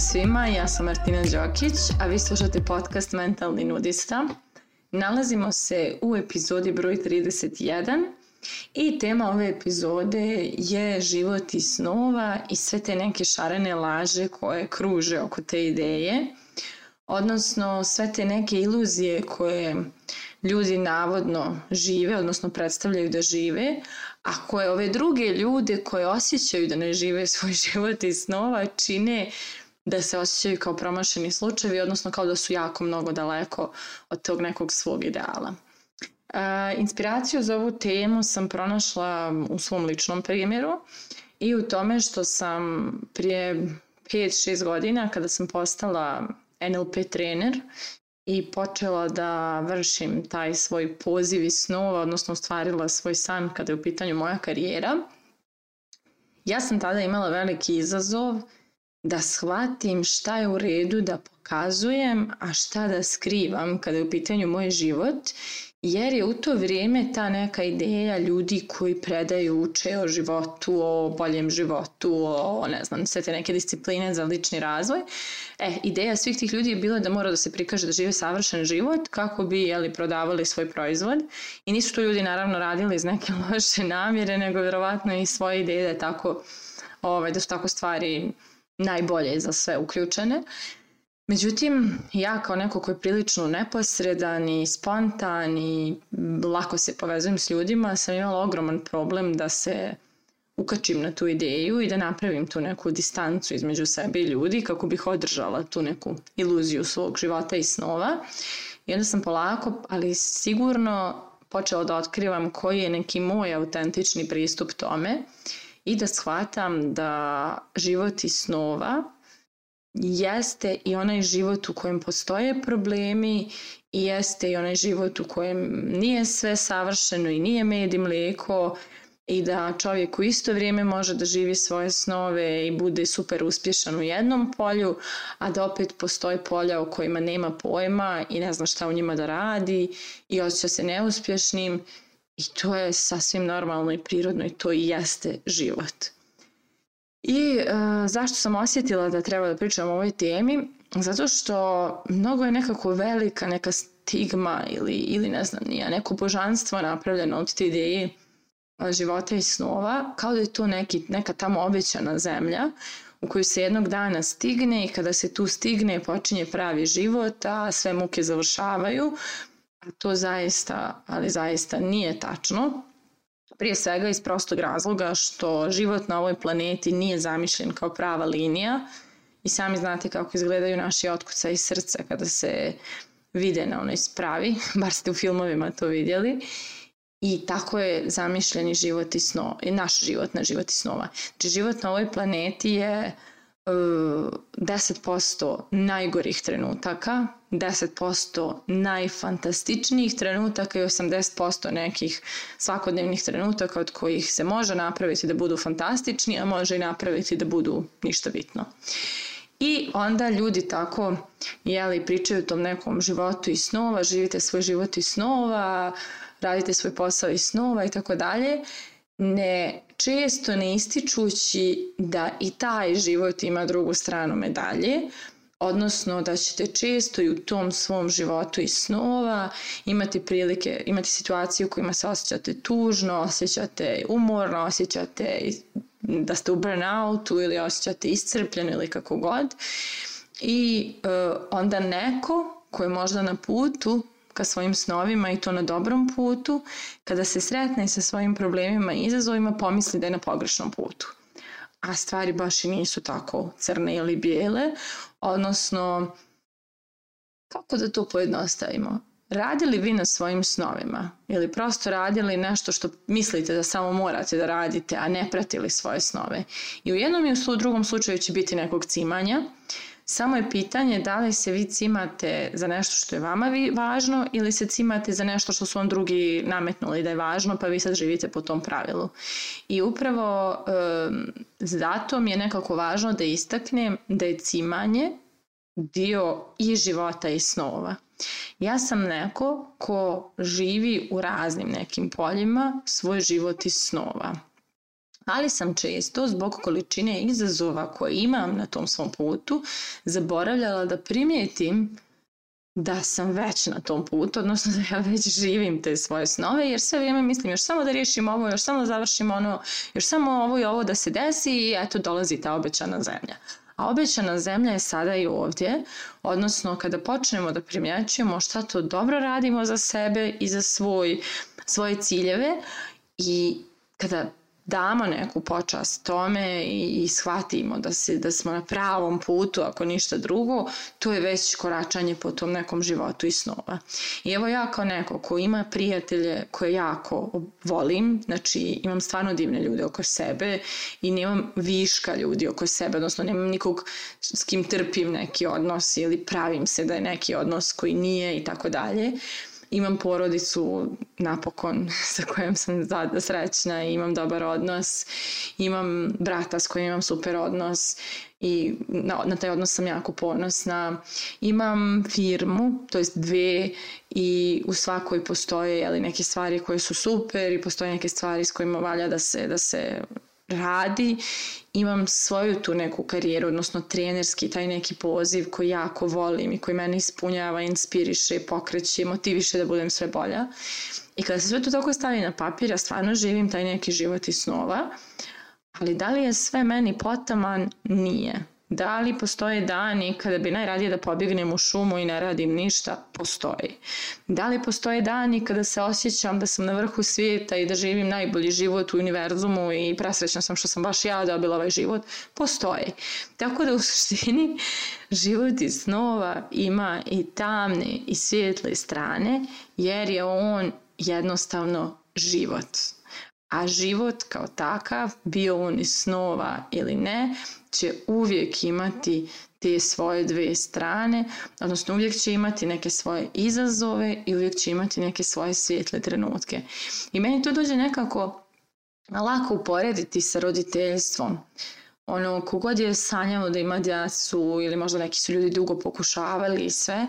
svima, ja sam Martina Đokić, a vi slušate podcast Mentalni nudista. Nalazimo se u epizodi broj 31 i tema ove epizode je život i snova i sve te neke šarene laže koje kruže oko te ideje, odnosno sve te neke iluzije koje ljudi navodno žive, odnosno predstavljaju da žive, a koje ove druge ljude koje osjećaju da ne žive svoj život i snova čine da se osjećaju kao promašeni slučajevi, odnosno kao da su jako mnogo daleko od tog nekog svog ideala. E, inspiraciju za ovu temu sam pronašla u svom ličnom primjeru i u tome što sam prije 5-6 godina kada sam postala NLP trener i počela da vršim taj svoj poziv i snova, odnosno ostvarila svoj san kada je u pitanju moja karijera, ja sam tada imala veliki izazov da shvatim šta je u redu da pokazujem, a šta da skrivam kada je u pitanju moj život jer je u to vrijeme ta neka ideja ljudi koji predaju, uče o životu, o boljem životu, o ne znam, sve te neke discipline za lični razvoj. E, ideja svih tih ljudi je bila da mora da se prikaže da žive savršen život kako bi jeli, prodavali svoj proizvod i nisu to ljudi naravno radili iz neke loše namjere, nego vjerovatno i svoje ideje da, je tako, ovaj, da su tako stvari najbolje za sve uključene. Uh, Međutim, ja kao neko koji je prilično neposredan i spontan i lako se povezujem s ljudima, sam imala ogroman problem da se ukačim na tu ideju i da napravim tu neku distancu između sebe i ljudi kako bih održala tu neku iluziju svog života i snova. I onda sam polako, ali sigurno počela da otkrivam koji je neki moj autentični pristup tome i da shvatam da život i snova jeste i onaj život u kojem postoje problemi i jeste i onaj život u kojem nije sve savršeno i nije med i mlijeko i da čovjek u isto vrijeme može da živi svoje snove i bude super uspješan u jednom polju, a da opet postoje polja o kojima nema pojma i ne zna šta u njima da radi i osjeća se neuspješnim i to je sasvim normalno i prirodno i to i jeste život. I e, zašto sam osjetila da treba da pričam o ovoj temi? Zato što mnogo je nekako velika neka stigma ili, ili ne znam nije, neko božanstvo napravljeno od te ideje života i snova, kao da je to neki, neka tamo obećana zemlja u koju se jednog dana stigne i kada se tu stigne počinje pravi život, a sve muke završavaju, a to zaista, ali zaista nije tačno. Prije svega iz prostog razloga što život na ovoj planeti nije zamišljen kao prava linija i sami znate kako izgledaju naši otkuca i srca kada se vide na onoj spravi, bar ste u filmovima to vidjeli. I tako je zamišljen i život i sno, i naš život na život i snova. Znači život na ovoj planeti je 10% najgorih trenutaka, 10% najfantastičnijih trenutaka i 80% nekih svakodnevnih trenutaka od kojih se može napraviti da budu fantastični, a može i napraviti da budu ništa bitno. I onda ljudi tako jeli, pričaju o tom nekom životu i snova, živite svoj život i snova, radite svoj posao i snova i tako dalje ne često ne ističući da i taj život ima drugu stranu medalje, odnosno da ćete često i u tom svom životu i snova imati prilike, imati situacije u kojima se osjećate tužno, osjećate umorno, osjećate da ste u burnoutu ili osjećate iscrpljeno ili kako god. I uh, onda neko ko je možda na putu ka svojim snovima i to na dobrom putu, kada se sretne sa svojim problemima i izazovima, pomisli da je na pogrešnom putu. A stvari baš i nisu tako crne ili bijele, odnosno, kako da to pojednostavimo? Radili vi na svojim snovima ili prosto radili nešto što mislite da samo morate da radite, a ne pratili svoje snove. I u jednom i u drugom slučaju će biti nekog cimanja, Samo je pitanje da li se vi cimate za nešto što je vama važno ili se cimate za nešto što su vam drugi nametnuli da je važno pa vi sad živite po tom pravilu. I upravo e, zato mi je nekako važno da istaknem da je cimanje dio i života i snova. Ja sam neko ko živi u raznim nekim poljima svoj život i snova ali sam često zbog količine izazova koje imam na tom svom putu zaboravljala da primijetim da sam već na tom putu, odnosno da ja već živim te svoje snove, jer sve vrijeme mislim još samo da riješim ovo, još samo da završim ono, još samo ovo i ovo da se desi i eto dolazi ta obećana zemlja. A obećana zemlja je sada i ovdje, odnosno kada počnemo da primjećujemo šta to dobro radimo za sebe i za svoj, svoje ciljeve i kada damo neku počast tome i, i shvatimo da, se, da smo na pravom putu, ako ništa drugo, to je već koračanje po tom nekom životu i snova. I evo ja kao neko ko ima prijatelje koje jako volim, znači imam stvarno divne ljude oko sebe i nemam viška ljudi oko sebe, odnosno nemam nikog s kim trpim neki odnos ili pravim se da je neki odnos koji nije i tako dalje imam porodicu napokon sa kojom sam srećna i imam dobar odnos. Imam brata s kojim imam super odnos i na, na taj odnos sam jako ponosna. Imam firmu, to jest dve i u svakoj postoje jeli, neke stvari koje su super i postoje neke stvari s kojima valja da se, da se radi, imam svoju tu neku karijeru, odnosno trenerski, taj neki poziv koji jako volim i koji mene ispunjava, inspiriše, pokreće, motiviše da budem sve bolja. I kada se sve to tako stavi na papir, ja stvarno živim taj neki život i snova, ali da li je sve meni potaman? Nije. Da li postoje dani kada bi najradije da pobignem u šumu i ne radim ništa? Postoji. Da li postoje dani kada se osjećam da sam na vrhu svijeta i da živim najbolji život u univerzumu i presrećna sam što sam baš ja dobila ovaj život? Postoji. Tako da u suštini život iz snova ima i tamne i svijetle strane jer je on jednostavno život. A život kao takav, bio on iz snova ili ne, će uvijek imati te svoje dve strane, odnosno uvijek će imati neke svoje izazove i uvijek će imati neke svoje svijetle trenutke. I meni to dođe nekako lako uporediti sa roditeljstvom. Ono, kogod je sanjao da ima djecu ili možda neki su ljudi dugo pokušavali i sve,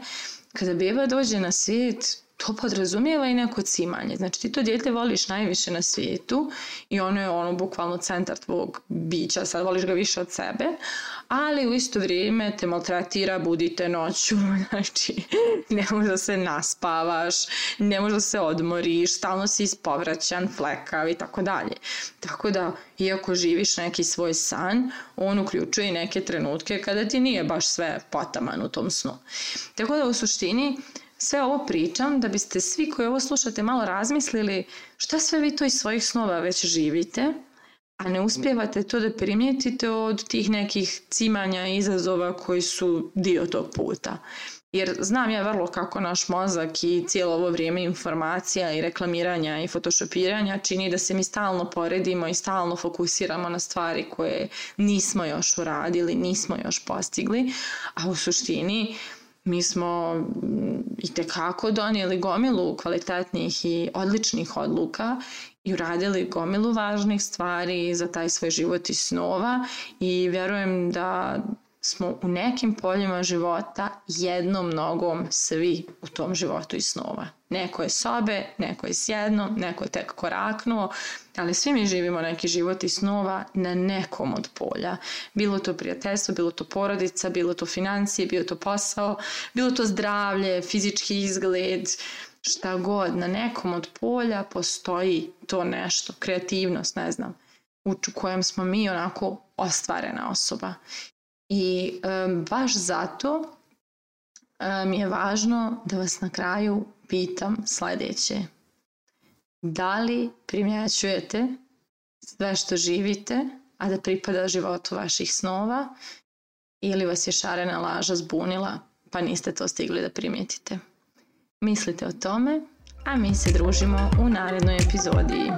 kada beba dođe na svijet, to podrazumijeva i neko cimanje. Znači ti to dijete voliš najviše na svijetu i ono je ono bukvalno centar tvog bića, sad voliš ga više od sebe, ali u isto vrijeme te maltretira, budite noću, znači ne možeš da se naspavaš, ne možeš da se odmoriš, stalno si ispovraćan, flekav i tako dalje. Tako da, iako živiš neki svoj san, on uključuje i neke trenutke kada ti nije baš sve potaman u tom snu. Tako da u suštini Sve ovo pričam da biste svi koji ovo slušate malo razmislili šta sve vi to iz svojih snova već živite, a ne uspijevate to da primijetite od tih nekih cimanja i izazova koji su dio tog puta. Jer znam ja vrlo kako naš mozak i cijelo ovo vrijeme informacija i reklamiranja i photoshopiranja čini da se mi stalno poredimo i stalno fokusiramo na stvari koje nismo još uradili, nismo još postigli, a u suštini mi smo mm, i tekako donijeli gomilu kvalitetnih i odličnih odluka i uradili gomilu važnih stvari za taj svoj život i snova i vjerujem da smo u nekim poljima života jednom nogom svi u tom životu i snova. Neko je sobe, neko je sjedno, neko je tek koraknuo, ali svi mi živimo neki život i snova na nekom od polja. Bilo to prijateljstvo, bilo to porodica, bilo to financije, bilo to posao, bilo to zdravlje, fizički izgled, šta god. Na nekom od polja postoji to nešto, kreativnost, ne znam, u kojem smo mi onako ostvarena osoba. I um, baš zato mi je važno da vas na kraju pitam sljedeće. Da li primjećujete sve što živite, a da pripada životu vaših snova ili vas je šarena laža zbunila pa niste to stigli da primijetite? Mislite o tome, a mi se družimo u narednoj epizodi.